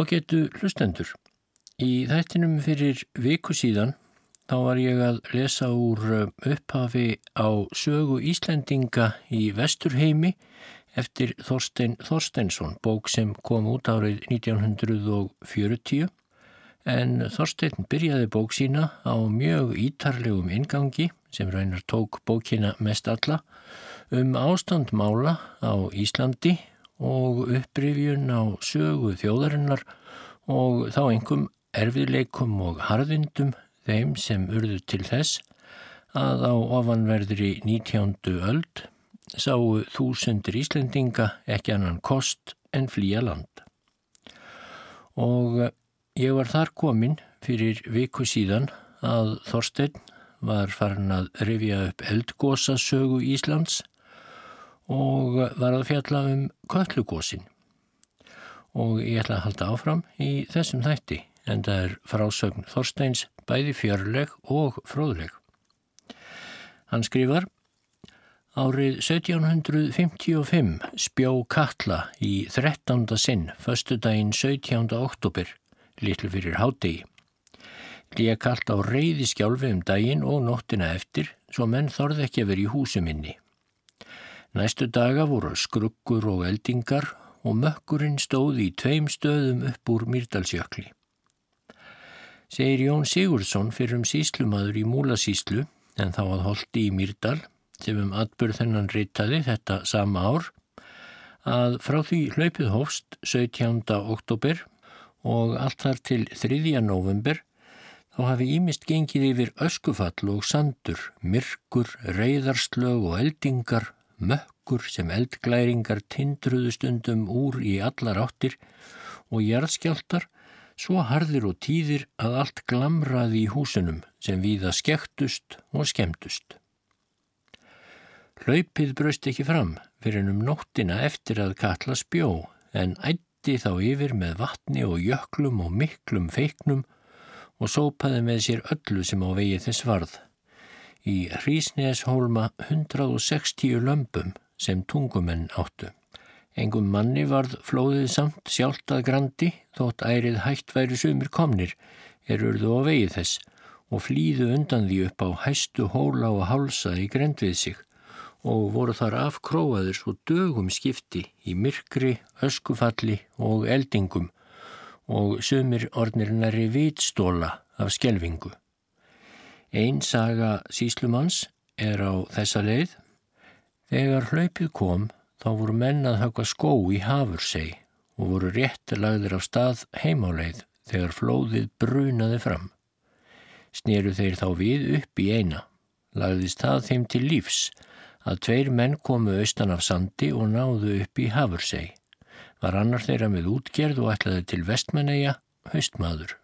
Ágetu hlustendur. Í þættinum fyrir viku síðan þá var ég að lesa úr uh, upphafi á sögu Íslendinga í Vesturheimi eftir Þorstein Þorsteinsson, bók sem kom út árið 1940 en Þorstein byrjaði bók sína á mjög ítarlegum ingangi sem raunar tók bókina mest alla um ástandmála á Íslandi og upprifjun á sögu þjóðarinnar og þá einhverjum erfiðleikum og harðindum þeim sem urðu til þess að á ofanverðri 19. öld sáu þúsundir Íslendinga ekki annan kost en flýja land. Og ég var þar komin fyrir viku síðan að Þorstein var farin að rifja upp eldgósasögu Íslands og var að fjalla um köllugósin. Og ég ætla að halda áfram í þessum þætti en það er frásögn Þorsteins bæði fjörleg og fróðleg. Hann skrifar Árið 1755 spjó Katla í 13. sinn, förstu daginn 17. oktober, litlu fyrir hádegi. Lía kallt á reyði skjálfi um daginn og nóttina eftir, svo menn þorði ekki að vera í húsuminni. Næstu daga voru skruggur og eldingar og mökkurinn stóði í tveim stöðum upp úr Myrdalsjökli. Segir Jón Sigurdsson fyrir um síslumadur í Múlasíslu en þá að holdi í Myrdal sem um atbyrð þennan reytaði þetta sama ár að frá því hlaupið hófst 17. oktober og allt þar til 3. november þá hafi ímist gengið yfir öskufall og sandur, myrkur, reyðarslög og eldingar mökkur sem eldglæringar tindruðu stundum úr í allar áttir og jarðskjáltar svo harðir og tíðir að allt glamraði í húsunum sem viða skektust og skemdust. Hlaupið braust ekki fram fyrir um nóttina eftir að Katla spjó en ætti þá yfir með vatni og jöklum og miklum feiknum og sópaði með sér öllu sem á vegi þess varð í Hrísneshólma 160 lömpum sem tungumenn áttu. Engum manni varð flóðið samt sjálft að grandi þótt ærið hægt væri sumir komnir er urðu á vegið þess og flýðu undan því upp á hæstu hóla og hálsa í grend við sig og voru þar afkróaður svo dögum skipti í myrkri, öskufalli og eldingum og sumir orðnirnari vitstóla af skjelvingu. Einn saga síslumanns er á þessa leið. Þegar hlaupið kom þá voru menn að haka skó í hafursei og voru rétt lagðir af stað heimáleið þegar flóðið brunaði fram. Sneru þeir þá við upp í eina. Lagðist það þeim til lífs að tveir menn komu austan af sandi og náðu upp í hafursei. Var annar þeirra með útgerð og ætlaði til vestmanneia haustmaður.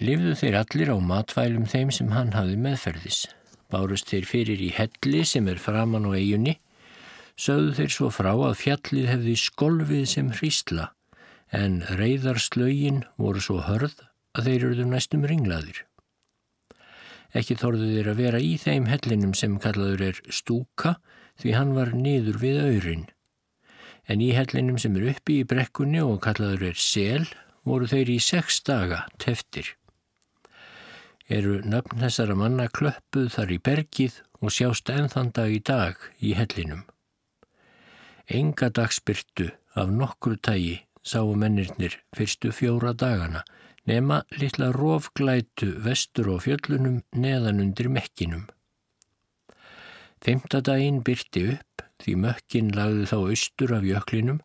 Livðu þeir allir á matvælum þeim sem hann hafði meðferðis. Bárust þeir fyrir í helli sem er framann á eigunni. Sögðu þeir svo frá að fjallið hefði skolfið sem hrísla en reyðarslögin voru svo hörð að þeir eruðu næstum ringlaðir. Ekki þorðu þeir að vera í þeim hellinum sem kallaður er stúka því hann var niður við öyrin. En í hellinum sem er uppi í brekkunni og kallaður er sel voru þeir í sex daga teftir eru nöfn þessara manna klöppuð þar í bergið og sjást ennþann dag í dag í hellinum. Enga dagspyrtu af nokkru tægi sáu mennirnir fyrstu fjóra dagana nema litla rofglætu vestur og fjöllunum neðan undir mekkinum. Femta daginn byrti upp því mökkin lagði þá austur af jöklinum.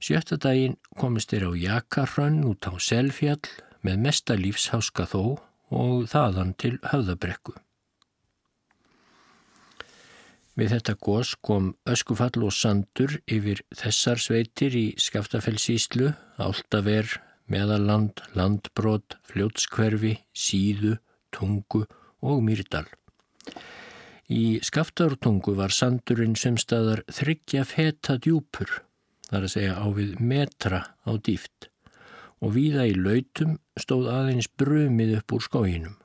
Sjötta daginn komist þeir á jakarrönn út á selfjall með mesta lífsháska þó og þaðan til höfðabrekku. Við þetta gós kom öskufall og sandur yfir þessar sveitir í Skaftafellsíslu, Áltaver, Meðaland, Landbrot, Fljótskverfi, Síðu, Tungu og Myrdal. Í Skaftartungu var sandurinn sem staðar þryggja feta djúpur, þar að segja á við metra á dýft og víða í lautum stóð aðeins brumið upp úr skóginum.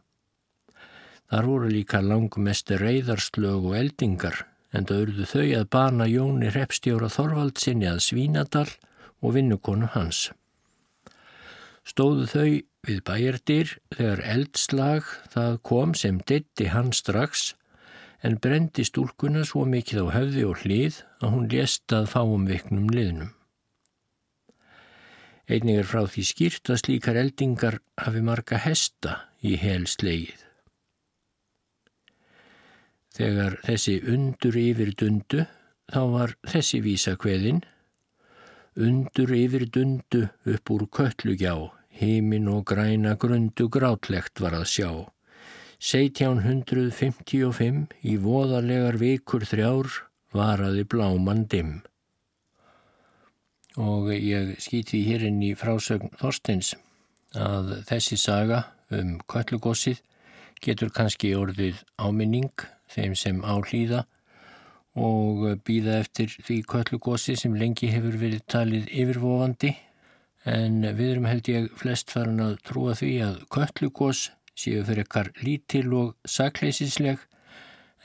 Þar voru líka langmest reyðarslög og eldingar en það urðu þau að bana Jóni Repstjóra Þorvaldsinni að Svínadal og vinnukonu hans. Stóðu þau við bæjardir þegar eldslag það kom sem detti hann strax en brendi stúlkuna svo mikið á höfði og hlið að hún lést að fáum viknum liðnum. Einnig er frá því skýrt að slíkar eldingar hafi marga hesta í hel sleið. Þegar þessi undur yfir dundu þá var þessi vísa kveðin Undur yfir dundu upp úr köllugjá, heimin og græna grundu grátlegt var að sjá. 1755 í voðalegar vikur þrjár varaði bláman dimm. Og ég skýti hér inn í frásögn Þorsteins að þessi saga um köllugossið getur kannski orðið áminning þeim sem álýða og býða eftir því köllugósi sem lengi hefur verið talið yfirvofandi en við erum held ég flest farin að trúa því að köllugós séu fyrir ekkar lítil og sakleisisleg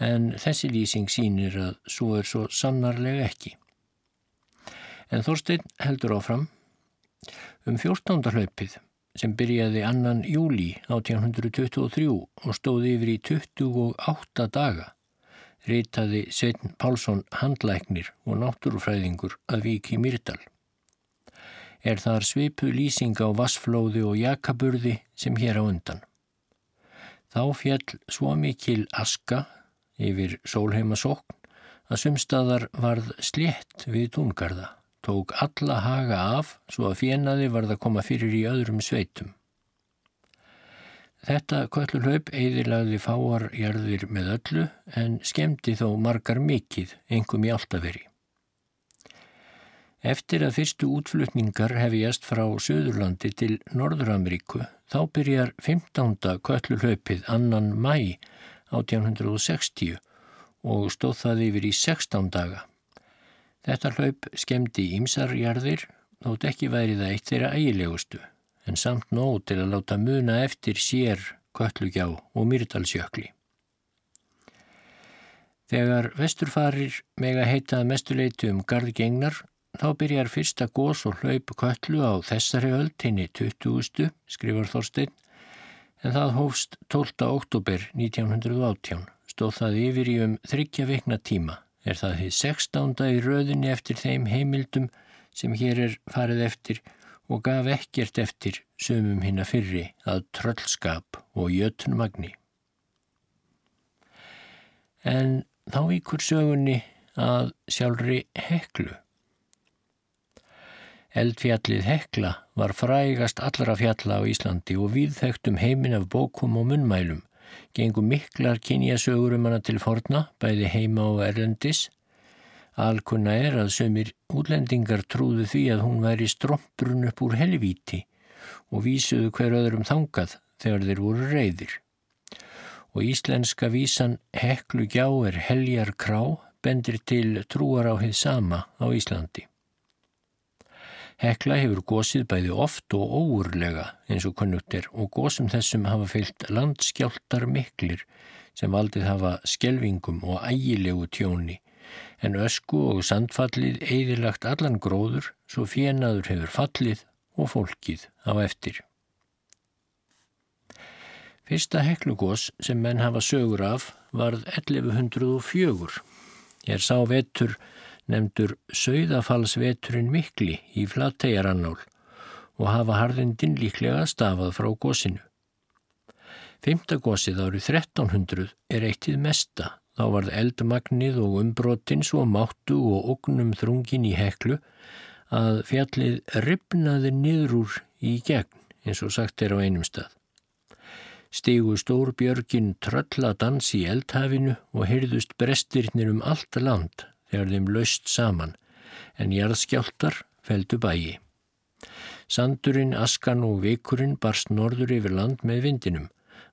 en þessi lýsing sínir að svo er svo sannarlega ekki. En Þorstein heldur áfram um 14. hlaupið sem byrjaði annan júli 1823 og stóði yfir í 28 daga ritaði Sveitn Pálsson handlæknir og náttúrufræðingur að viki Myrdal. Er þar svipu lýsing á vassflóði og jakaburði sem hér á undan. Þá fjall svo mikil aska yfir sólheimasókn að sumstaðar varð slétt við túngarða, tók alla haga af svo að fjenaði varð að koma fyrir í öðrum sveitum. Þetta köllulhaup eðilagði fáarjarðir með öllu en skemmti þó margar mikið, engum í alltaferi. Eftir að fyrstu útflutningar hefjast frá Suðurlandi til Norður-Ameríku þá byrjar 15. köllulhaupið annan mæ 1860 og stóð það yfir í 16 daga. Þetta hlaup skemmti ímsarjarðir þótt ekki væri það eitt þeirra ægilegustu en samt nóg til að láta muna eftir sér Kötlugjá og Myrdalsjökli. Þegar vesturfarir meg að heita mestuleitu um gardgengnar þá byrjar fyrsta gós og hlaup Kötlu á þessari öll tinni 20. skrifar Þorstein en það hófst 12. oktober 1918 stóð það yfir í um þryggja vikna tíma er það því 16. í röðinni eftir þeim heimildum sem hér er farið eftir og gaf ekkert eftir sumum hinn að fyrri að tröllskap og jötnmagni. En þá íkur sögunni að sjálfri heklu. Eldfjallið hekla var frægast allra fjalla á Íslandi og viðþektum heimin af bókum og munnmælum, gengum miklar kynjasögur um hana til forna, bæði heima og erlendis, Alkunna er að sömur útlendingar trúðu því að hún væri strombrun upp úr helvíti og vísuðu hver öðrum þangað þegar þeir voru reyðir. Og íslenska vísan Heklu gjá er heljar krá bendir til trúar á hið sama á Íslandi. Hekla hefur gósið bæði oft og óurlega eins og konnugt er og gósum þessum hafa fyllt landskjáltar miklir sem valdið hafa skelvingum og ægilegu tjóni en ösku og sandfallið eðilagt allan gróður svo fjenaður hefur fallið og fólkið á eftir. Fyrsta heklugós sem menn hafa sögur af varð 1104. Er sá vetur nefndur Sauðafallsveturinn mikli í flattegarannál og hafa harðindin líklega stafað frá gósinu. Fymta gósið árið 1300 er eittið mesta Þá varð eldmagnið og umbrotinn svo máttu og ognum þrungin í heklu að fjallið ripnaði niður úr í gegn eins og sagt er á einum stað. Stígu stórbjörgin trölla dans í eldhafinu og hyrðust brestirnir um allt land þegar þeim laust saman en jarðskjáltar feldu bæi. Sandurinn, askan og vikurinn barst norður yfir land með vindinum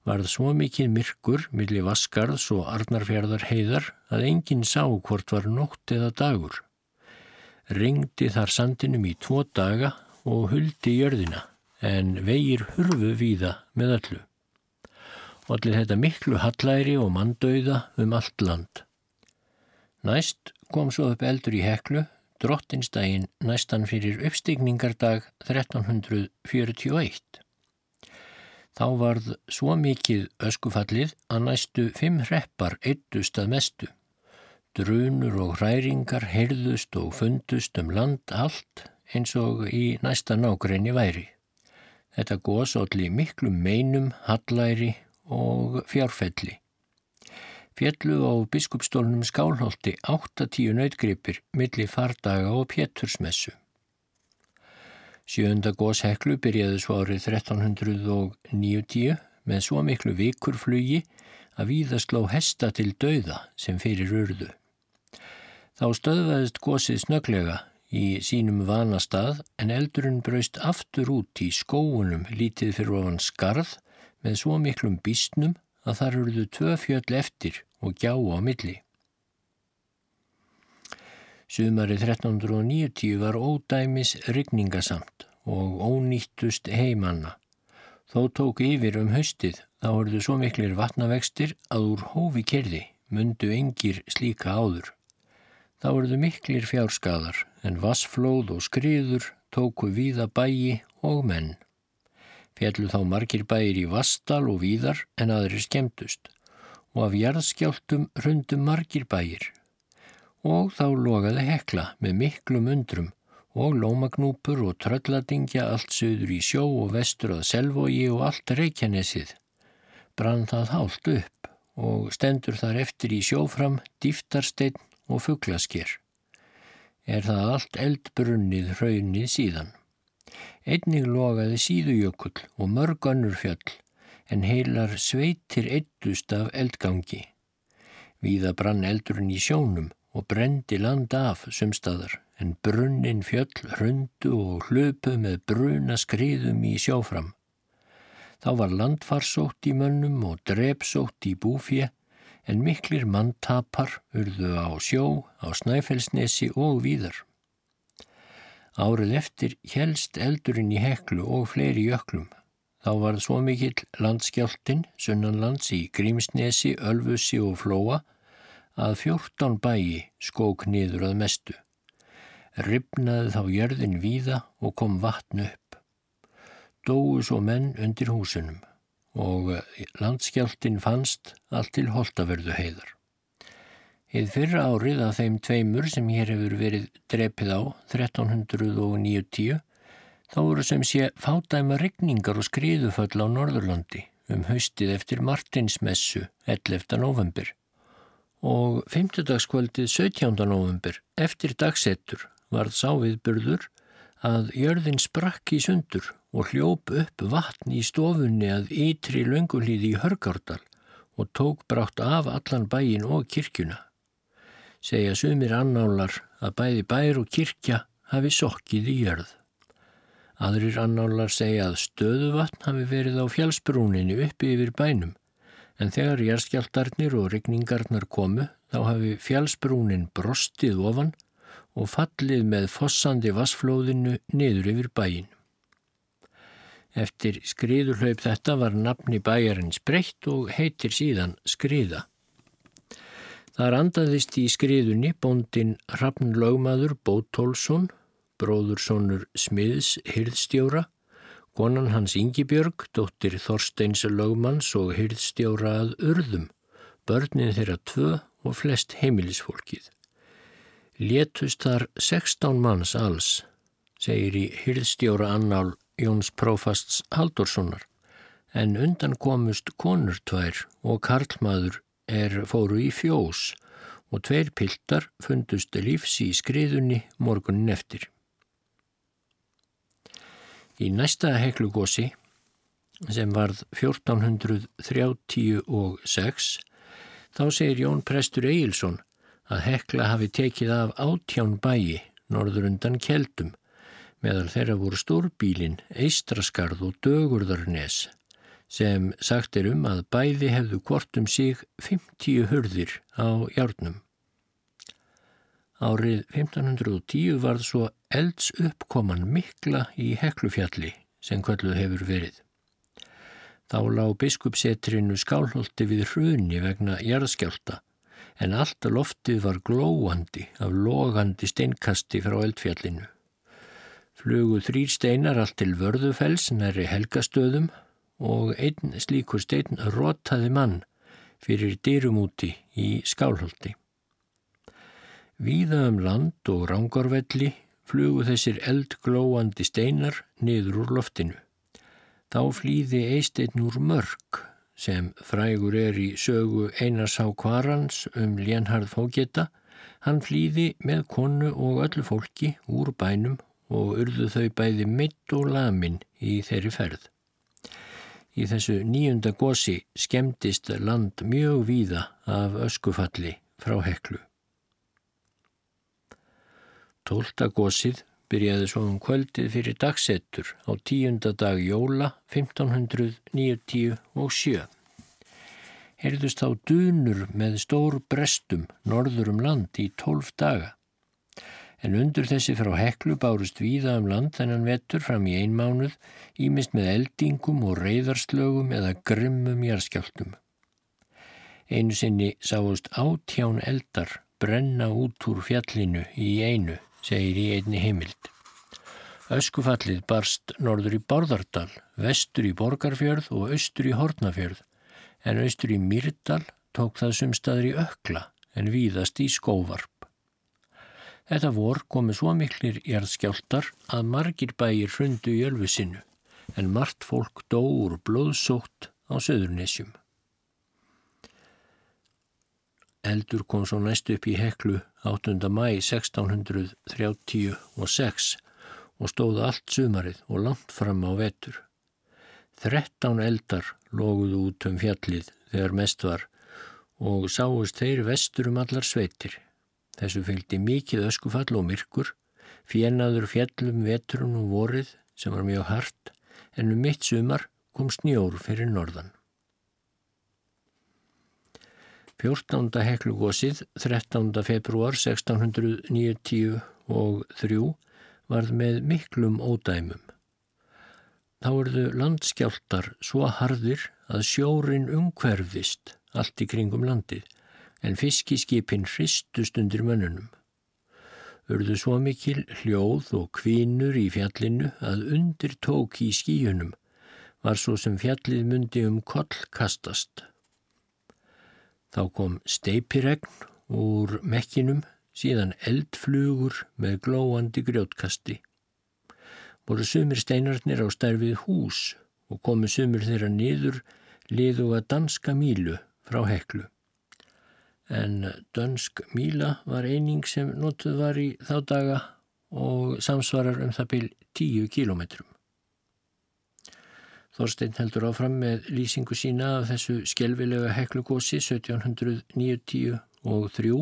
varð svo mikið myrkur millir Vaskarðs og Arnarfjörðar heiðar að enginn sá hvort var nótt eða dagur. Ringdi þar sandinum í tvo daga og huldi jörðina en vegir hurfu víða með öllu. Allir þetta miklu hallæri og manndauða um allt land. Næst kom svo upp eldur í heklu drottinstægin næstan fyrir uppstigningardag 1341. Þá varð svo mikið öskufallið að næstu fimm hreppar eittust að mestu. Drunur og hræringar heyrðust og fundust um land allt eins og í næsta nákrenni væri. Þetta góðsótli miklu meinum, hallæri og fjárfelli. Fjallu á biskupstólnum skálholti 8-10 nautgripir milli fardaga og pétursmessu. Sjönda góðsheklu byrjaði svo árið 1390 með svo miklu vikurflugi að víðast ló hesta til dauða sem fyrir urðu. Þá stöðvaðist góðsið snöglega í sínum vanastað en eldurinn braust aftur út í skóunum lítið fyrir ofan skarð með svo miklum bísnum að þar eruðu tvö fjöll eftir og gjá á milli. Sumari 1390 var ódæmis rigningasamt og ónýttust heimanna. Þó tók yfir um haustið þá eruðu svo miklir vatnavextir að úr hófi kerði mundu engir slíka áður. Þá eruðu miklir fjárskadar en vassflóð og skriður tóku víða bæi og menn. Fjallu þá margir bæir í Vastal og víðar en aðri skemmtust og af jarðskjáltum hrundum margir bæir. Og þá logaði hekla með miklum undrum og lómagnúpur og trölladingja allt söður í sjó og vestur að selvogi og allt reykjanesið. Brann það hált upp og stendur þar eftir í sjófram, dýftarsteinn og fugglasker er það allt eldbrunnið hraunið síðan. Einnig logaði síðujökull og mörg önnur fjöll en heilar sveitir eittust af eldgangi. Víða brann eldurinn í sjónum og brendi land af sumstaðar en brunnin fjöll hrundu og hlöpu með bruna skriðum í sjófram. Þá var landfarsótt í mönnum og drepsótt í búfið en miklir manntapar urðu á sjó, á Snæfellsnesi og víðar. Árið eftir helst eldurinn í heklu og fleiri jöklum. Þá var svo mikill landskjáltin, sunnanlands í Grímsnesi, Ölfusi og Flóa að fjórtán bæi skók niður að mestu. Ribnaði þá jörðin víða og kom vatn upp. Dóu svo menn undir húsunum og landskjáltin fannst allt til holtaverðu heiðar. Eða fyrra árið af þeim tveimur sem hér hefur verið drepið á, 1390, þá voru sem sé fádæma regningar og skriðuföll á Norðurlandi um haustið eftir Martinsmessu 11. november og 5. dagskvöldið 17. november eftir dagsettur varð sáviðburður að jörðin sprakk í sundur og hljóp upp vatn í stofunni að ytri löngulíði í Hörgárdal og tók brátt af allan bæin og kirkjuna. Segja sumir annálar að bæði bær og kirkja hafi sokkið í jörð. Aðrir annálar segja að stöðuvatn hafi verið á fjálsbrúninu uppi yfir bænum en þegar jærskjaldarnir og regningarnar komu þá hafi fjálsbrúnin brostið ofan og fallið með fossandi vassflóðinu niður yfir bæin. Eftir skriðurhlaup þetta var nafni bæjarins breytt og heitir síðan skriða. Þar andaðist í skriðunni bóndin Hrafn Laugmaður Bótólsson, bróðursonur Smiðs Hyrðstjóra, konan hans Ingibjörg, dóttir Þorsteins Laugmanns og Hyrðstjóra að urðum, börnin þeirra tvö og flest heimilisfólkið. Létust þar 16 manns alls, segir í Hyrðstjóra annál Jóns Prófasts Haldurssonar en undan komust konur tvær og karlmaður er fóru í fjós og tveir piltar fundust lífs í skriðunni morgunin eftir. Í næsta heklugósi sem varð 1436 þá segir Jón Prestur Egilson að hekla hafi tekið af átján bæi norður undan keldum meðal þeirra voru stórbílin, eistraskarð og dögurðarnes sem sagt er um að bæði hefðu hvort um sig 50 hurðir á hjárnum. Árið 1510 varð svo elds uppkoman mikla í Heklufjalli sem kvölluð hefur verið. Þá lág biskupsetrinu skálholti við hruni vegna jarðskjálta en allt loftið var glóandi af logandi steinkasti frá eldfjallinu. Flugu þrýr steinar allt til vörðufells næri helgastöðum og einn slíkur stein rotaði mann fyrir dyrumúti í skálholti. Víða um land og rángarvelli flugu þessir eldglóandi steinar niður úr loftinu. Þá flýði eisteinn úr mörg sem frægur er í sögu Einars Há Kvarans um Lénhard Fógeta. Hann flýði með konu og öllu fólki úr bænum og urðu þau bæði mitt og lamin í þeirri ferð. Í þessu nýjunda gósi skemmtist land mjög víða af öskufalli frá heklu. Tólta gósið byrjaði svo um kvöldið fyrir dagsettur á tíunda dag jóla 1597. Herðust á dunur með stór brestum norður um land í tólf daga. En undur þessi frá heklu bárust víða um land þennan vettur fram í einmánuð ímist með eldingum og reyðarslögum eða grimmum jarðskjáltum. Einu sinni sáust átján eldar brenna út úr fjallinu í einu segir í einni heimild. Öskufallið barst norður í Borðardal, vestur í Borgarfjörð og austur í Hortnafjörð, en austur í Myrdal tók það sumstaður í Ökla en víðast í Skóvarp. Þetta vor komi svo miklir jarðskjáltar að margir bæir hrundu í ölfu sinu, en margt fólk dó úr blóðsótt á söðurnesjum. Eldur kom svo næst upp í heklu 8. mæ 1636 og stóð allt sumarið og langt fram á vetur. Þrettán eldar loguðu út um fjallið þegar mest var og sáust þeir vestur um allar sveitir. Þessu fylgdi mikið öskufall og myrkur, fjenaður fjallum veturinn og vorið sem var mjög hart en um mitt sumar kom snjór fyrir norðan. 14. heklugósið 13. februar 1693 varð með miklum ódæmum. Þá erðu landskjáltar svo harðir að sjórin umhverfist allt í kringum landið en fiskiskipin hristust undir mönnunum. Urðu svo mikil hljóð og kvinur í fjallinu að undir tók í skíunum var svo sem fjallið myndi um koll kastast. Þá kom steipiregn úr mekkinum, síðan eldflugur með glóandi grjótkasti. Voru sumir steinarnir á stærfið hús og komu sumir þeirra niður liðuga danska mílu frá heklu. En dansk míla var eining sem notuð var í þá daga og samsvarar um það byrj tíu kílometrum. Þorstein heldur áfram með lýsingu sína af þessu skjelvilega heklugósi 1790 og 3.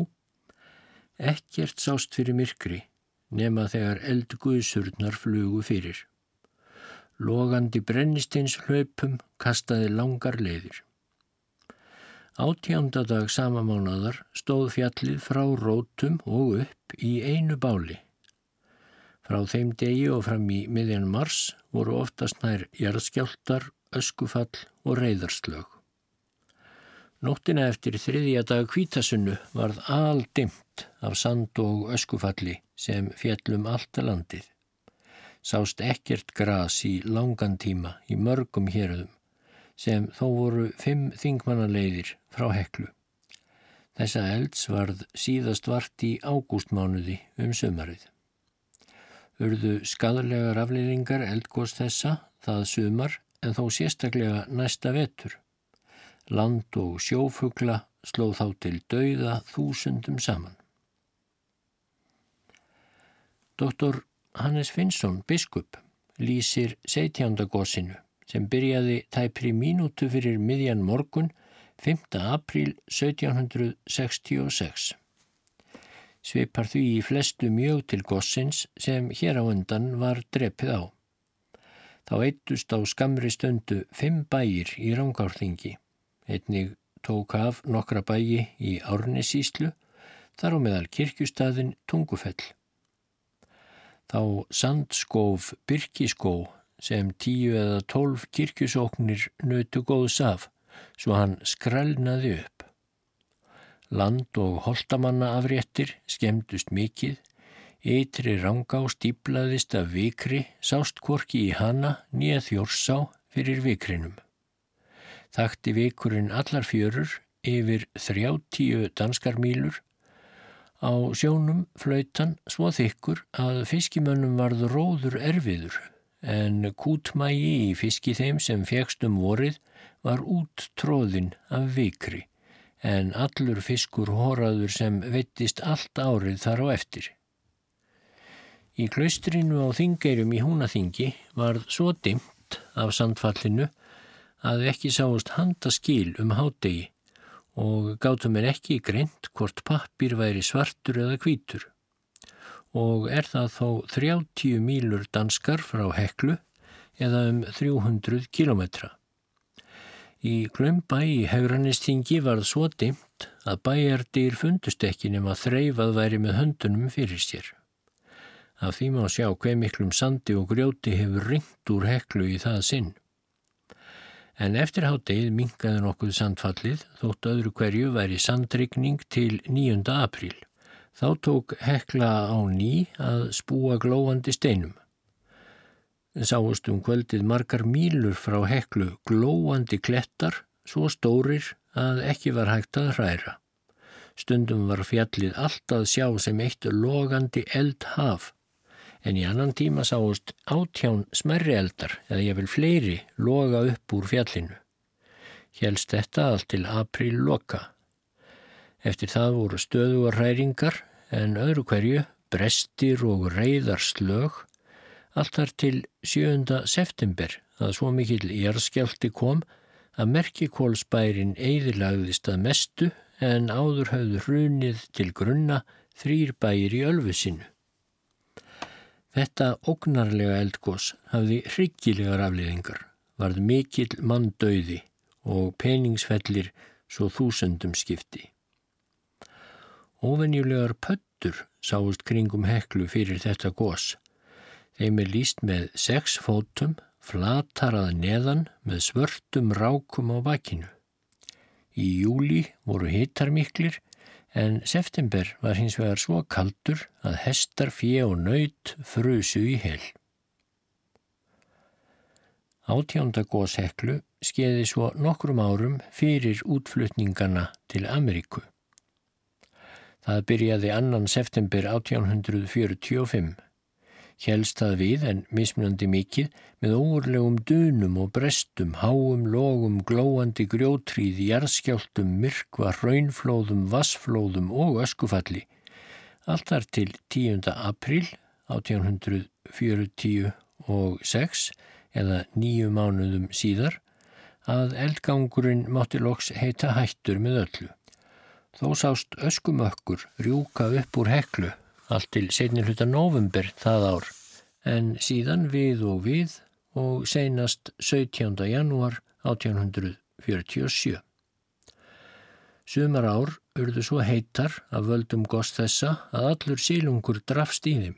Ekkert sást fyrir myrkri nema þegar eldguðsurnar flugu fyrir. Logandi brennistins hlaupum kastaði langar leiðir. Átjándadag samamánadar stóð fjallið frá rótum og upp í einu báli. Frá þeim degi og fram í miðjan mars voru oftast nær jarðskjáltar, öskufall og reyðarslög. Nóttina eftir þriðja dag kvítasunnu varð aldimt af sand og öskufalli sem fjallum alltaf landið. Sást ekkert gras í langan tíma í mörgum héröðum sem þó voru fimm þingmannaleiðir frá heklu. Þessa elds varð síðast vart í ágústmánuði um sömarið urðu skadalegar aflýringar eldgóðs þessa það sumar en þó sérstaklega næsta vetur. Land og sjófugla slóð þá til dauða þúsundum saman. Dr. Hannes Finnsson, biskup, lýsir setjandagósinu sem byrjaði tæpri mínútu fyrir miðjan morgun 5. apríl 1766 svipar því í flestu mjög til gossins sem hér á undan var drepið á. Þá eittust á skamri stundu fimm bæir í Rángárþingi. Einnig tók af nokkra bæi í Árnesíslu, þar á meðal kirkjustadin Tungufell. Þá sandskóf Birkiskó sem tíu eða tólf kirkjusóknir nötu góðs af, svo hann skrælnaði upp. Land og holtamanna afréttir skemmdust mikið, ytri ranga og stíblaðist af vikri sást korki í hana nýja þjórsá fyrir vikrinum. Þakti vikurinn allar fjörur yfir þrjáttíu danskarmílur Á sjónum flautan svo þykkur að fiskimönnum varð róður erfiður en kútmægi í fiski þeim sem fegst um vorið var út tróðin af vikri en allur fiskur horaður sem vettist allt árið þar á eftir. Í klaustrinu á þingeirum í húnaþingi varð svo dimt af sandfallinu að ekki sáust handaskil um hádegi og gátum en ekki greint hvort pappir væri svartur eða kvítur. Og er það þó 30 mílur danskar frá heklu eða um 300 kilometra. Í Glömbæ í Haurannistingi varð svo dimt að bæjardyr fundust ekki nema þreifað væri með höndunum fyrir sér. Af því má sjá hver miklum sandi og grjóti hefur ringt úr heklu í það sinn en eftir háttegið mingaði nokkuð sandfallið þótt öðru hverju væri sandrykning til 9. apríl. Þá tók hekla á ný að spúa glóandi steinum. Sáust um kvöldið margar mílur frá heklu glóandi klettar, svo stórir að ekki var hægt að hræra. Stundum var fjallið allt að sjá sem eitt logandi eldhaf en í annan tíma sáust átján smerri eldar eða ég vil fleiri loga upp úr fjallinu. Hjelst þetta allt til apríl loka. Eftir það voru stöðuar hræringar en öðru hverju brestir og reyðar slög allt þar til 7. september að svo mikill jarðskjálti kom að merkikólsbærin eðilagðist að mestu en áður hafðu hrunið til grunna þrýr bæir í ölfu sinu. Þetta ógnarlega eldgós hafði hryggilegar afliðingar, varð mikill manndauði og peningsfellir svo þúsundum skipti. Óvenjulegar pöttur sáist kringum heklu fyrir þetta gós. Þeim er líst með sex fótum, flatarað neðan með svörtum rákum á bakinu. Í júli voru hitarmiklir en september var hins vegar svo kaldur að hestar, fjö og nöyt frusu í hel. Átjánda góðseklu skeiði svo nokkrum árum fyrir útflutningana til Ameríku. Það byrjaði annan september 1845 Hjelst það við en mismunandi mikið með óurlegum dunum og brestum, háum, logum, glóandi grjótríð, jarðskjáltum, myrkva, raunflóðum, vassflóðum og öskufalli. Allt þar til 10. april 1846 eða nýju mánuðum síðar að eldgangurinn mátti loks heita hættur með öllu. Þó sást öskumökkur rjúka upp úr heklu allt til setni hluta november það ár en síðan við og við og seinast 17. janúar 1847. Sumar ár urðu svo heitar af völdum gost þessa að allur sílungur drafst í þeim.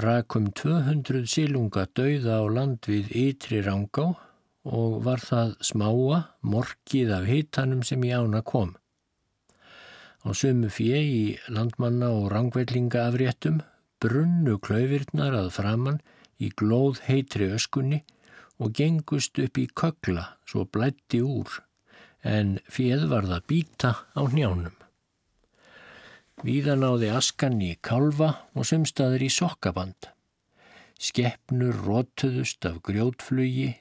Rakum 200 sílunga dauða á land við ytri rangá og var það smáa, morgið af hitanum sem í ána kom. Á sömu fjö í landmanna og rangvellinga afréttum brunnu klauvirnar að framann í glóð heitri öskunni og gengust upp í kögla svo blætti úr en fjöð var það býta á njánum. Víðan áði askan í kalva og sumstaður í sokkaband. Skeppnur rótuðust af grjótflugi,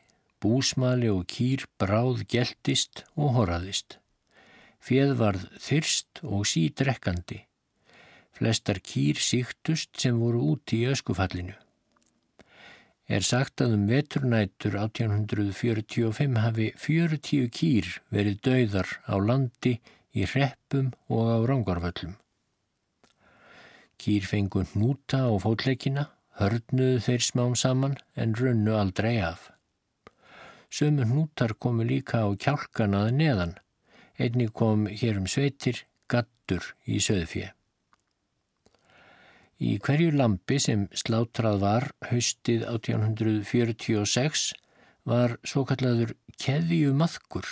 búsmali og kýr bráð geltist og horaðist. Fjöð varð þyrst og sídrekkandi. Flestar kýr síktust sem voru úti í öskufallinu. Er sagt að um veturnætur 1845 hafi 40 kýr verið dauðar á landi í reppum og á rángarvöllum. Kýr fengu hnúta á fótleikina, hörnuðu þeir smám saman en runnu aldrei af. Sömu hnútar komu líka á kjálkanaði neðan Einni kom hér um sveitir gattur í söðfjö. Í hverju lampi sem slátrað var haustið 1846 var svo kallaður keðju maðkur,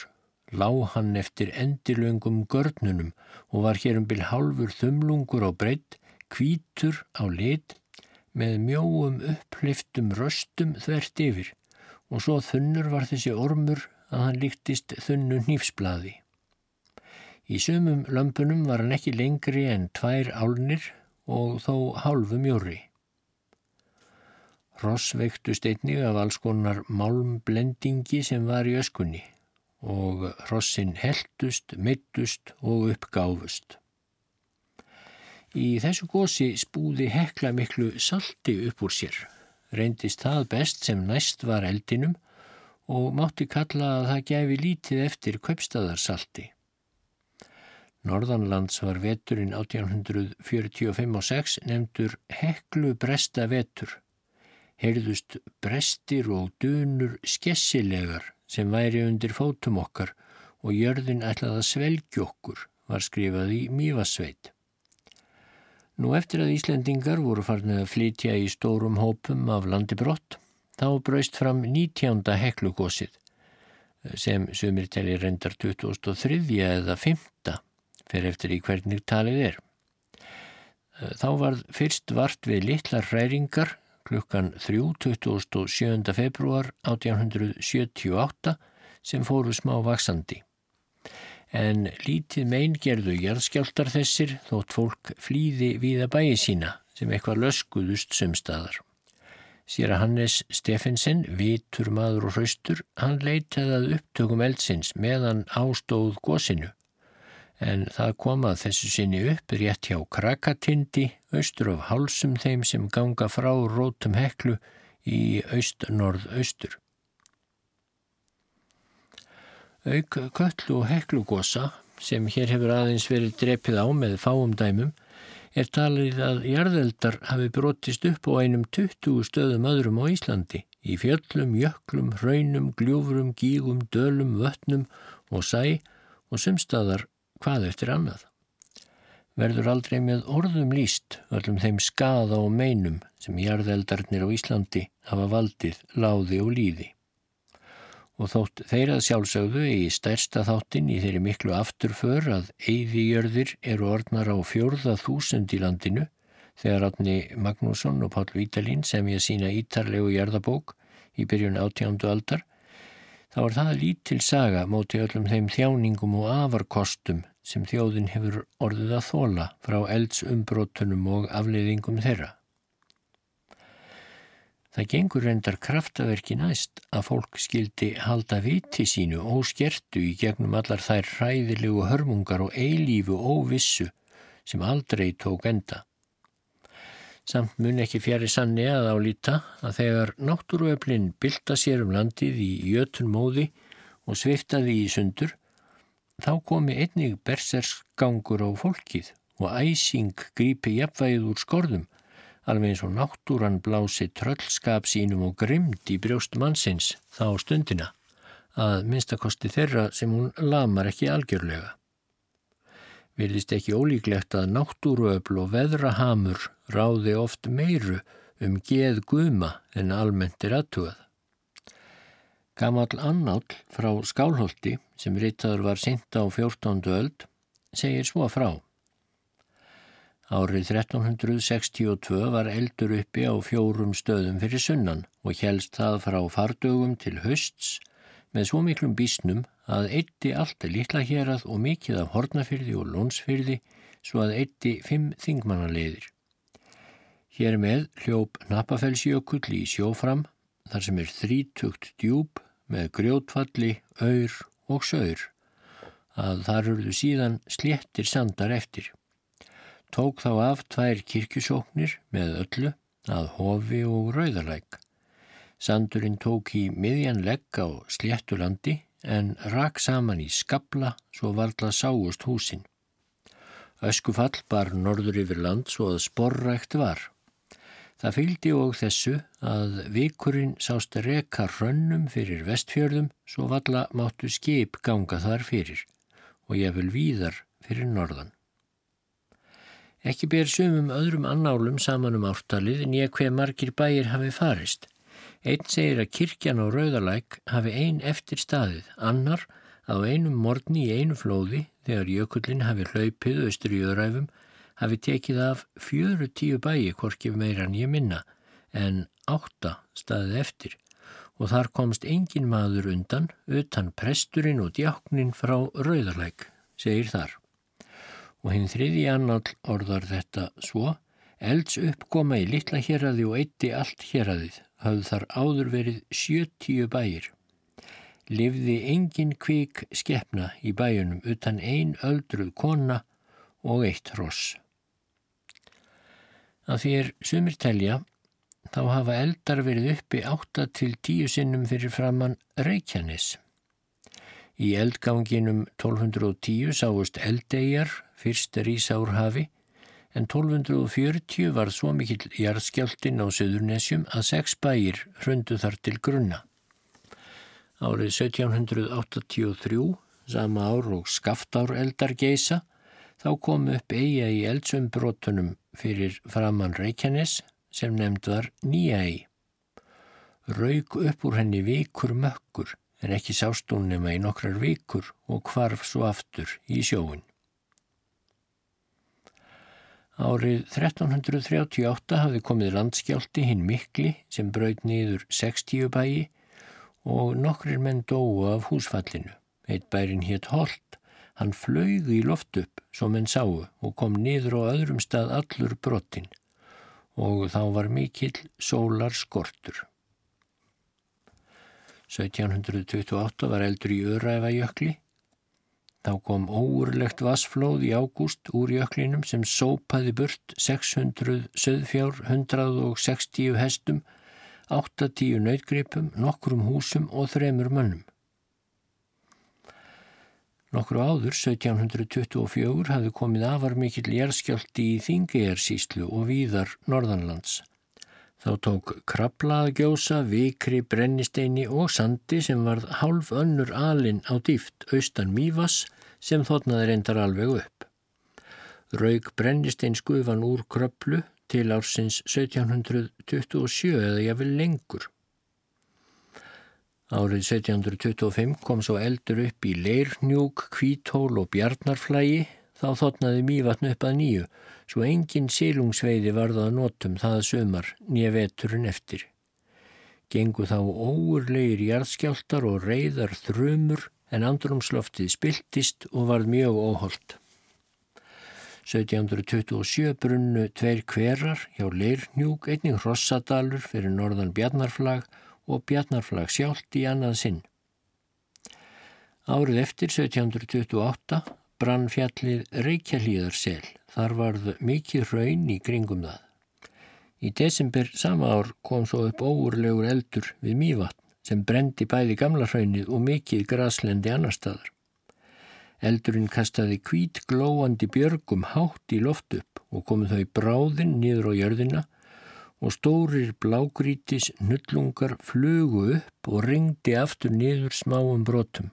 lá hann eftir endilöngum görnunum og var hér um byrj halfur þumlungur á breytt, kvítur á lit með mjóum uppliftum röstum þvert yfir og svo þunnur var þessi ormur að hann líktist þunnu nýfsblaði. Í sumum lömpunum var hann ekki lengri en tvær álnir og þó hálfu mjóri. Ross veiktust einnig af alls konar málmblendingi sem var í öskunni og Rossin heldust, mittust og uppgáfust. Í þessu gósi spúði hekla miklu salti upp úr sér. Reyndist það best sem næst var eldinum og mátti kalla að það gefi lítið eftir kaupstaðarsalti. Norðanlands var veturinn 1845 og 6 nefndur heklu bresta vetur. Heyrðust brestir og dunur skessilegar sem væri undir fótum okkar og jörðin ætlaði að svelgjókkur var skrifað í Mývasveit. Nú eftir að Íslendingar voru farnið að flytja í stórum hópum af landi brott, þá braust fram 19. heklugósið sem sumir teli reyndar 2003 eða 5. fyrir eftir í hvernig talið er. Þá var fyrst vart við litlar hræringar klukkan 3.27. februar 1878 sem fóru smá vaksandi en lítið megin gerðu jarðskjáltar þessir þótt fólk flýði viða bæi sína sem eitthvað löskuðust sumstaðar. Sér að Hannes Steffensen, vitur maður og hraustur, hann leitaði að upptökum eldsins meðan ástóð gósinu en það komað þessu sinni upp rétt hjá Krakatindi, austur af hálsum þeim sem ganga frá rótum heklu í aust-norð-austur. Auk köllu og heklugosa sem hér hefur aðeins verið drepið á með fáum dæmum er talið að jarðeldar hafi brotist upp á einum 20 stöðum öðrum á Íslandi í fjöllum, jöklum, hraunum, gljúfurum, gígum, dölum, vötnum og sæ og sumstaðar hvað eftir annað. Verður aldrei með orðum líst öllum þeim skada og meinum sem jarðeldarnir á Íslandi hafa valdið, láði og líði og þótt þeirrað sjálfsögðu í stærsta þáttin í þeirri miklu afturför að eigðijörðir eru orðnar á fjórða þúsund í landinu þegar átni Magnússon og Pál Vítalín sem ég sína ítarlegu jarðabók í byrjun átjándu aldar þá er það lítil saga móti öllum þeim þjáningum og afarkostum sem þjóðin hefur orðið að þóla frá eldsumbrótunum og afleiðingum þeirra. Það gengur reyndar kraftaverki næst að fólk skildi halda viti sínu óskertu í gegnum allar þær hræðilegu hörmungar og eilífu óvissu sem aldrei tók enda. Samt mun ekki fjari sanni að álýta að þegar náttúruöflin bylta sér um landið í jötun móði og sviftaði í sundur, þá komi einnig bersersgangur á fólkið og æsing grípi jafnvægið úr skorðum alveg eins og náttúran blási tröllskap sínum og grimd í brjóst mannsins þá stundina að minnstakosti þeirra sem hún lamar ekki algjörlega. Virðist ekki ólíklegt að náttúruöfl og veðrahamur ráði oft meiru um geð guma en almennt er aðtúað. Gamal annáll frá Skálholti sem ritaður var senta á 14. öld segir svo frá. Árið 1362 var eldur uppi á fjórum stöðum fyrir sunnan og helst það frá fardögum til hösts með svo miklum bísnum að eitti allt litla hérað og mikið af hornafyrði og lónsfyrði svo að eitti fimm þingmannaleiðir. Hér með hljóp Napafellsjökull í sjófram þar sem er þrítugt djúb með grjótfalli, auður og sögur að þar eruðu síðan sléttir sandar eftir tók þá af tvær kirkjusóknir með öllu að hofi og rauðalæk. Sandurinn tók í miðjan legg á sléttulandi en rak saman í skabla svo varðla sáust húsin. Öskufall bar norður yfir land svo að sporrækt var. Það fylgdi og þessu að vikurinn sást reka hrönnum fyrir vestfjörðum svo valla máttu skip ganga þar fyrir og ég vil víðar fyrir norðan. Ekki ber sumum öðrum annálum saman um ártalið en ég hver margir bæir hafi farist. Einn segir að kirkjan á Rauðalæk hafi ein eftir staðið, annar að á einum morgni í einu flóði þegar jökullin hafi hlaupið austur í öðræfum hafi tekið af fjöru tíu bæi hvorki meiran ég minna en átta staðið eftir og þar komst engin maður undan utan presturinn og djáknin frá Rauðarleik, segir þar. Og hinn þriði annál orðar þetta svo, elds uppkoma í litla héradi og eitti allt héradið, hafðu þar áður verið sjötíu bæir. Livði engin kvik skeppna í bæjunum utan ein öldruð kona og eitt ross. Að því er sumir telja þá hafa eldar verið uppi 8 til 10 sinnum fyrir framann Reykjanes. Í eldganginum 1210 sáust eldegjar fyrst rísárhafi en 1240 var svo mikill jarðskjáltin á Suðurnesjum að sex bæir hrundu þar til grunna. Árið 1783, sama ár og skaftár eldar geisa, þá kom upp eiga í eldsumbrotunum fyrir framann Reykjanes sem nefnd var nýjægi. Raug upp úr henni vikur mökkur en ekki sást hún nema í nokkrar vikur og kvarf svo aftur í sjóin. Árið 1338 hafði komið landskjálti hinn mikli sem braud niður 60 bæi og nokkrir menn dóu af húsfallinu. Eitt bærin hétt Holt, hann flög í loft upp sem menn sáu og kom niður á öðrum stað allur brottin og þá var mikill sólar skortur. 1728 var eldur í Öræfajökli. Þá kom óurlegt vassflóð í ágúst úr jöklinum sem sópaði burt 600 söðfjár, 160 hestum, 80 nautgripum, nokkrum húsum og þremur mönnum. Nokkru áður, 1724, hafði komið afar mikill jærskjálti í Þingejarsíslu og víðar Norðanlands. Þá tók krablaða gjósa, vikri, brennisteini og sandi sem varð hálf önnur alin á dýft austan Mývas sem þotnaði reyndar alveg upp. Raug brennistein skufan úr krablu til ársins 1727 eða jáfnvel lengur. Árið 1725 kom svo eldur upp í Leirnjúk, Kvítól og Bjarnarflægi, þá þotnaði mývatn upp að nýju, svo engin sílungsveiði varða að notum það sömar nýja veturinn eftir. Gengu þá óurlegir jarðskjáltar og reyðar þrumur en andrumsloftið spiltist og varð mjög óholt. 1727 brunnu tveir hverar hjá Leirnjúk, einning Rossadalur fyrir norðan Bjarnarflag og Bjarnarflag sjálft í annað sinn. Árið eftir 1728 brann fjallið Reykjahlíðarsel. Þar varð mikið raun í kringum það. Í desember sama ár kom svo upp óurlegur eldur við Mývatn sem brendi bæði gamla raunnið og mikið graslendi annar staðar. Eldurinn kastaði kvít glóandi björgum hátt í loft upp og komið þau bráðinn niður á jörðina og stórir blágrítis nullungar flugu upp og ringdi aftur niður smáum brotum.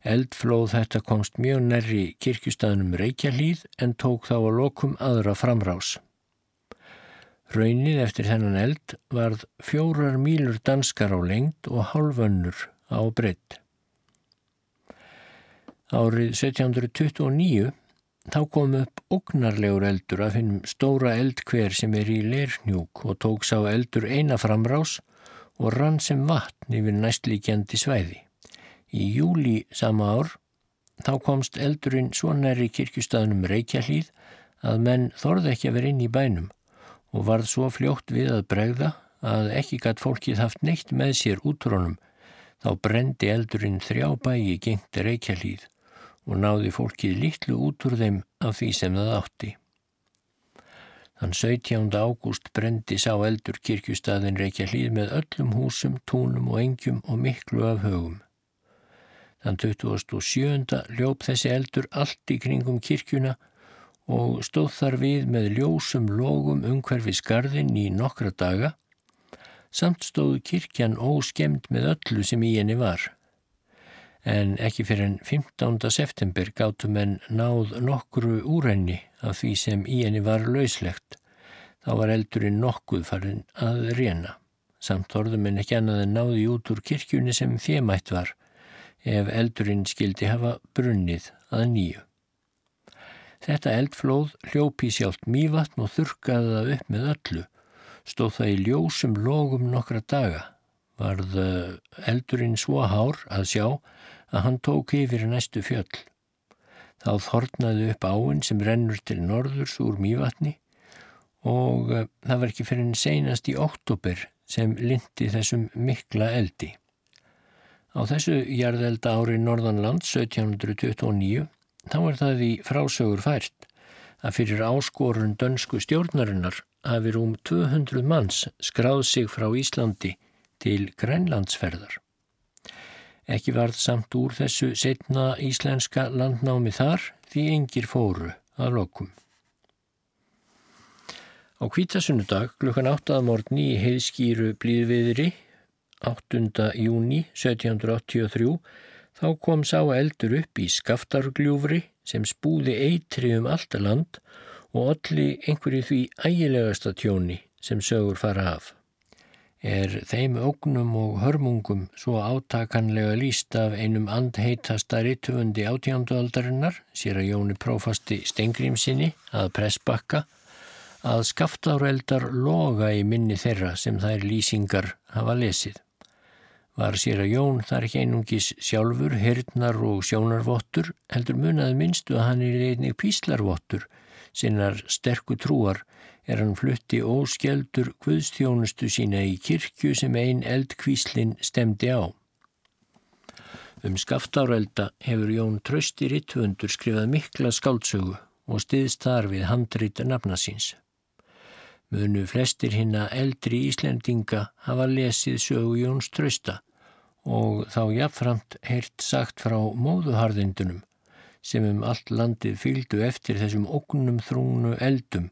Eldflóð þetta komst mjög nærri kirkustafnum Reykjahlíð en tók þá að lokum aðra framrás. Raunnið eftir þennan eld varð fjórar mílur danskar á lengt og halvönnur á breytt. Árið 1729 Þá kom upp ógnarlegur eldur að finnum stóra eldkver sem er í leirnjúk og tók sá eldur eina framrás og rann sem vatn yfir næstlíkjandi svæði. Í júli sama ár þá komst eldurinn svo næri kirkustafnum Reykjahlíð að menn þorði ekki að vera inn í bænum og varð svo fljótt við að bregða að ekki gætt fólkið haft neitt með sér útrónum þá brendi eldurinn þrjá bæi gengt Reykjahlíð og náði fólkið litlu út úr þeim af því sem það átti. Þann 17. ágúst brendi sá eldur kirkjustadin reykja hlýð með öllum húsum, túnum og engjum og miklu af högum. Þann 27. ljóp þessi eldur allt í kringum kirkjuna og stóð þar við með ljósum logum umhverfi skarðin í nokkra daga, samt stóð kirkjan óskemd með öllu sem í henni var en ekki fyrir enn 15. september gáttu menn náð nokkru úrenni af því sem í henni var lauslegt. Þá var eldurinn nokkuð farin að reyna. Samt orðum en ekki annað en náði út úr kirkjunni sem þémætt var, ef eldurinn skildi hafa brunnið að nýju. Þetta eldflóð hljópi sjálft mývatn og þurkaði það upp með öllu. Stóð það í ljósum logum nokkra daga. Varð eldurinn svo hár að sjá að hann tók yfir næstu fjöll. Þá þornaði upp áinn sem rennur til norðurs úr mývatni og það var ekki fyrir en seinast í oktober sem lindi þessum mikla eldi. Á þessu jarðelda ári Norðanland 1729 Þá er það í frásögur fært að fyrir áskorun dönsku stjórnarinnar hafi rúm 200 manns skráð sig frá Íslandi til Grænlandsferðar. Ekki varð samt úr þessu setna íslenska landnámi þar því engir fóru að lokum. Á kvítasunnudag klukkan 8. morgni í heiðskýru blíðviðri 8. júni 1783 Þá kom sá eldur upp í skaftargljúfri sem spúði eitri um alltaf land og allir einhverju því ægilegasta tjóni sem sögur fara af. Er þeim ógnum og hörmungum svo átakanlega líst af einum andheitasta rittufundi átjándualdarinnar, sér að Jóni prófasti Stengrimsinni að pressbakka, að skaftáreldar loga í minni þeirra sem þær lýsingar hafa lesið. Var sér að Jón þar ekki einungis sjálfur, hirtnar og sjónarvottur, heldur munaði minnstu að hann er einnig píslarvottur, sinnar sterku trúar er hann flutti óskjeldur guðstjónustu sína í kirkju sem ein eldkvíslin stemdi á. Um skaftárelda hefur Jón Trösti Rittvöndur skrifað mikla skáldsögu og stiðst þar við handrita nafnasins. Munu flestir hinna eldri Íslendinga hafa lesið sögu Jóns Trösta og þá jafnframt heyrt sagt frá móðuharðindunum sem um allt landið fylgdu eftir þessum ógnum þrúnu eldum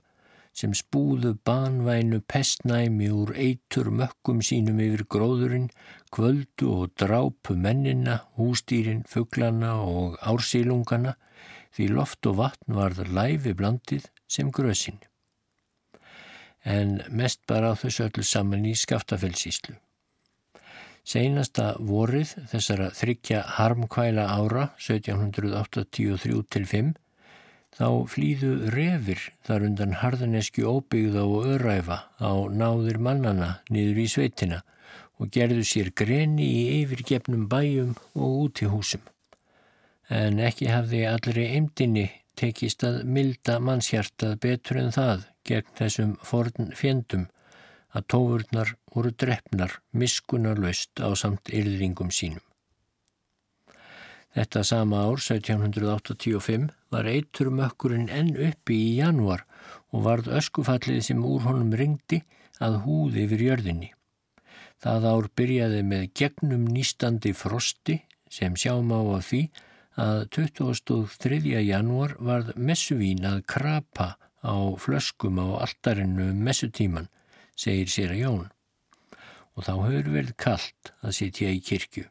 sem spúðu banvænu pestnæmi úr eitur mökkum sínum yfir gróðurinn, kvöldu og drápu mennina, hústýrin, fugglana og ársílungana því loft og vatn varð læfi blandið sem grösin. En mest bara þessu öllu saman í skaftafellsíslu. Seinasta vorið þessara þryggja harmkvæla ára 1783-5 þá flýðu revir þar undan harðanesku óbyggða og öræfa á náðir mannana niður í sveitina og gerðu sér greni í yfirgefnum bæjum og út í húsum. En ekki hafði allri eimdini tekist að milda mannshjartað betur en það gegn þessum forn fjendum að tófurnar voru drefnar miskunarlaust á samt yrðringum sínum. Þetta sama ár, 1785, var eitur mökkurinn enn uppi í januar og varð öskufallið sem úr honum ringdi að húði yfir jörðinni. Það ár byrjaði með gegnum nýstandi frosti sem sjáum á að því að 23. januar varð messuvín að krapa á flöskum á altarinnu um messutíman segir sér að Jón. Og þá hefur verið kallt að sitja í kirkju.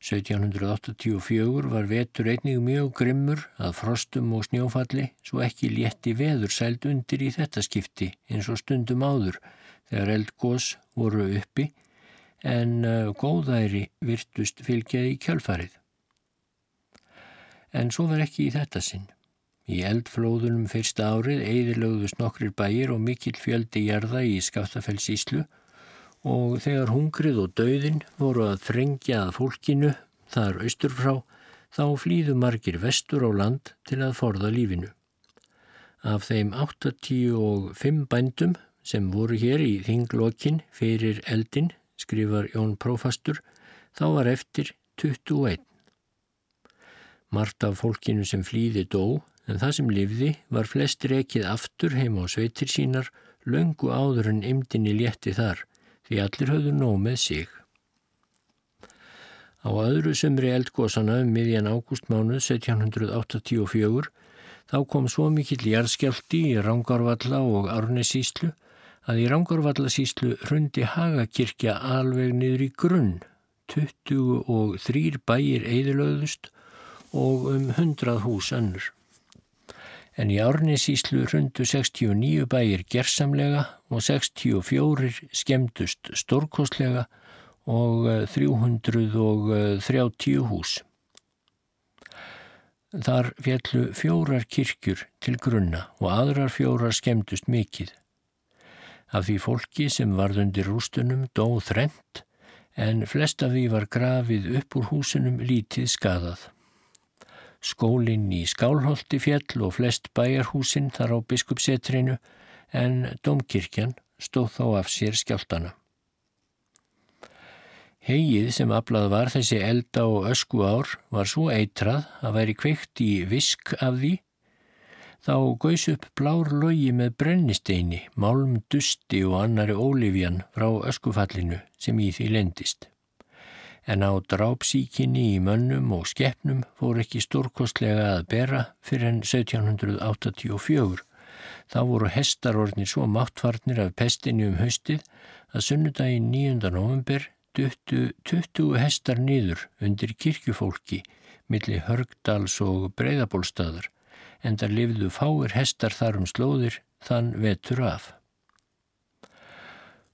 1784 var vetur einnig mjög grimmur að frostum og snjófalli svo ekki létti veður sæld undir í þetta skipti eins og stundum áður þegar eldgós voru uppi en uh, góðæri virtust fylgjaði kjölfarið. En svo var ekki í þetta sinn. Í eldflóðunum fyrsta árið eðilögðust nokkrir bæir og mikill fjöldi jarða í Skaftafellsíslu og þegar hungrið og dauðin voru að þrengja að fólkinu þar austur frá þá flýðu margir vestur á land til að forða lífinu. Af þeim 85 bændum sem voru hér í þinglokkin fyrir eldin, skrifar Jón Prófastur, þá var eftir 21. Mart af fólkinu sem flýði dó en það sem lifði var flest rekið aftur heima á sveitir sínar löngu áður en ymdini létti þar því allir höfðu nóg með sig. Á öðru sömri eldgósana um miðjan ágústmánuð 1784 þá kom svo mikill jarðskjálti í Rángarvalla og Árnesíslu að í Rángarvallasíslu hrundi Hagakirkja alveg niður í grunn, 23 bæir eðilöðust og um 100 hús önnur en í Árnisíslu rundu 69 bæir gersamlega og 64 skemdust stórkostlega og 330 hús. Þar fjallu fjórar kirkjur til grunna og aðrar fjórar skemmtust mikið. Af því fólki sem varð undir rústunum dóð þrent en flest af því var grafið upp úr húsunum lítið skadað. Skólinn í Skálholti fjall og flest bæjarhúsinn þar á biskupsetrinu en domkirkjan stóð þá af sér skjáltana. Hegið sem aflað var þessi elda og ösku ár var svo eitrað að væri kveikt í visk af því, þá gauðs upp blár logi með brennisteini, málm dusti og annari ólifjan frá öskufallinu sem í því lendist. En á drápsíkinni í mönnum og skeppnum fór ekki stórkostlega að bera fyrir enn 1784. Þá voru hestarornir svo máttfarnir af pestinni um haustið að sunnudaginn 9. november duttu 20 hestar nýður undir kirkjufólki millir Hörgdals og Breiðabólstaðar en þar lifðu fáir hestar þar um slóðir þann vetur af.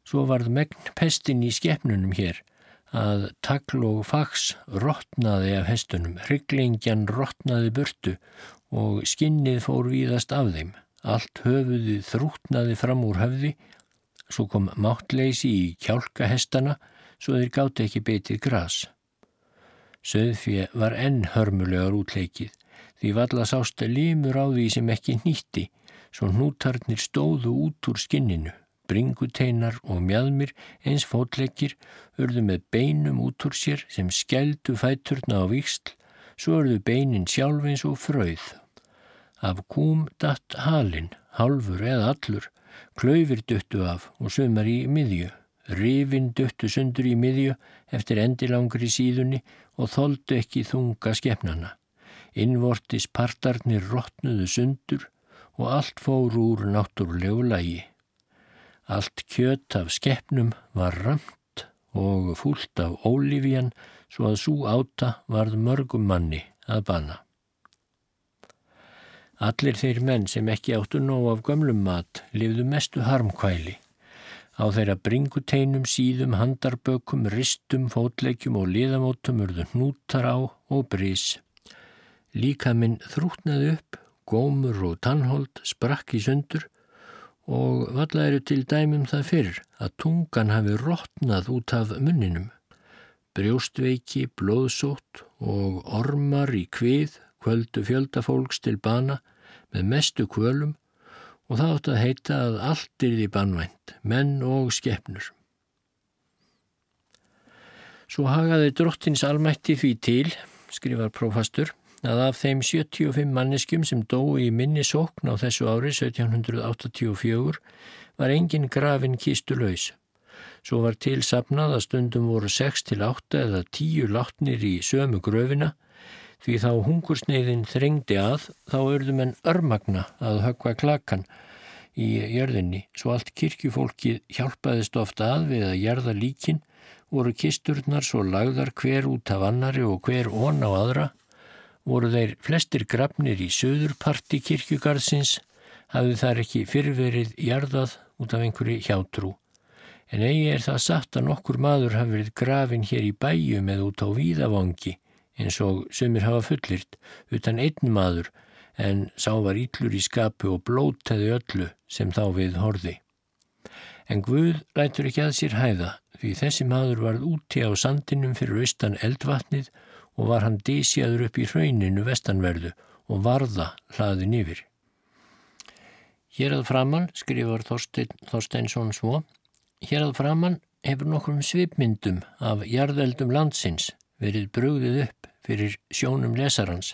Svo varð megn pestin í skeppnunum hér að takl og fags rótnaði af hestunum, hryglingjan rótnaði burtu og skinnið fór víðast af þeim. Allt höfuðið þrútnaði fram úr höfði, svo kom máttleysi í kjálkahestana svo þeir gáti ekki betið gras. Söðfjö var enn hörmulegar útleikið því valla sást limur á því sem ekki nýtti svo hnútarnir stóðu út úr skinninu. Bringuteinar og mjadmir eins fótleikir urðu með beinum út úr sér sem skældu fæturna á viksl svo urðu beinin sjálf eins og fröð. Af kúm datt halin, halfur eða allur, klöyfir duttu af og sömar í miðju. Rifin duttu sundur í miðju eftir endilangri síðunni og þóldu ekki þunga skefnana. Innvortis partarnir rótnuðu sundur og allt fór úr náttúrulegu lagi. Allt kjött af skefnum var ramt og fúlt af ólífjan svo að svo áta varð mörgum manni að bana. Allir þeir menn sem ekki áttu nóg af gömlum mat lifðu mestu harmkvæli. Á þeirra bringuteinum, síðum, handarbökum, ristum, fótleikjum og liðamótum urðu hnútar á og brís. Líka minn þrútnaði upp, gómur og tannhold sprakk í sundur og valla eru til dæmum það fyrr að tungan hafi rótnað út af munninum. Brjóstveiki, blóðsótt og ormar í kvið kvöldu fjöldafólks til bana með mestu kvölum og það átt að heita að allt er því bannvænt, menn og skeppnur. Svo hagaði drottins almætti því til, skrifar prófastur, að af þeim 75 manneskjum sem dói í minni sókn á þessu ári 1784 var engin grafin kistu laus. Svo var tilsapnað að stundum voru 6 til 8 eða 10 látnir í sömu gröfina. Því þá hungursneiðin þrengdi að þá örðum en örmagna að högva klakan í jörðinni. Svo allt kirkjufólkið hjálpaðist ofta að við að jærða líkin voru kisturnar svo lagðar hver út af annari og hver ón á aðra voru þeir flestir grafnir í söðurparti kirkjugarðsins hafði þar ekki fyrrverið jarðað út af einhverju hjátrú. En eigi er það satt að nokkur maður hafi verið grafin hér í bæjum eða út á víðavangi eins og sumir hafa fullirt utan einn maður en sá var íllur í skapu og blótaði öllu sem þá við horði. En Guð lætur ekki að sér hæða því þessi maður varð úti á sandinum fyrir austan eldvatnið og var hann dísjaður upp í hrauninu vestanverðu og varða hlaðin yfir. Hér að framann, skrifar Þorstein, Þorsteinsson svo, hér að framann hefur nokkrum svipmyndum af jarðeldum landsins verið brugðið upp fyrir sjónum lesarans,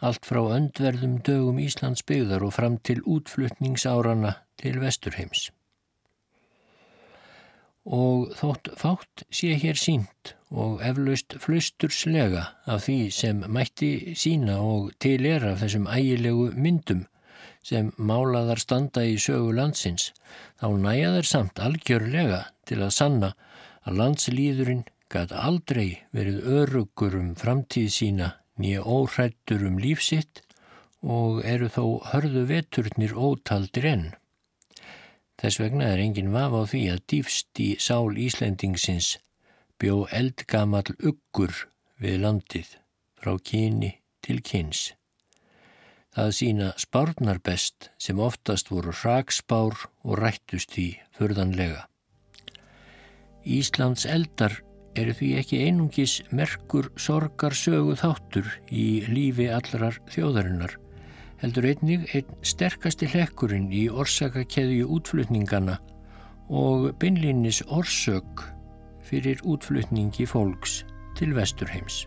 allt frá öndverðum dögum Íslands byggðar og fram til útflutningsárana til Vesturheims. Og þótt fátt sé hér sínt og eflaust flusturslega af því sem mætti sína og til er af þessum ægilegu myndum sem málaðar standa í sögu landsins, þá næja þeir samt algjörlega til að sanna að landslýðurinn gæti aldrei verið örugur um framtíð sína nýja óhrættur um lífsitt og eru þó hörðu veturnir ótaldir enn. Þess vegna er engin vaf á því að dýfst í sál Íslendingsins bjó eldgamall uggur við landið frá kyni til kyns. Það sína spárnar best sem oftast voru hragsbár og rættust því förðanlega. Íslands eldar eru því ekki einungis merkur sorgar sögu þáttur í lífi allrar þjóðarinnar, heldur einnig einn sterkasti hlekkurinn í orsakakeðju útflutningana og beinlinnis orsök fyrir útflutningi fólks til vesturheims.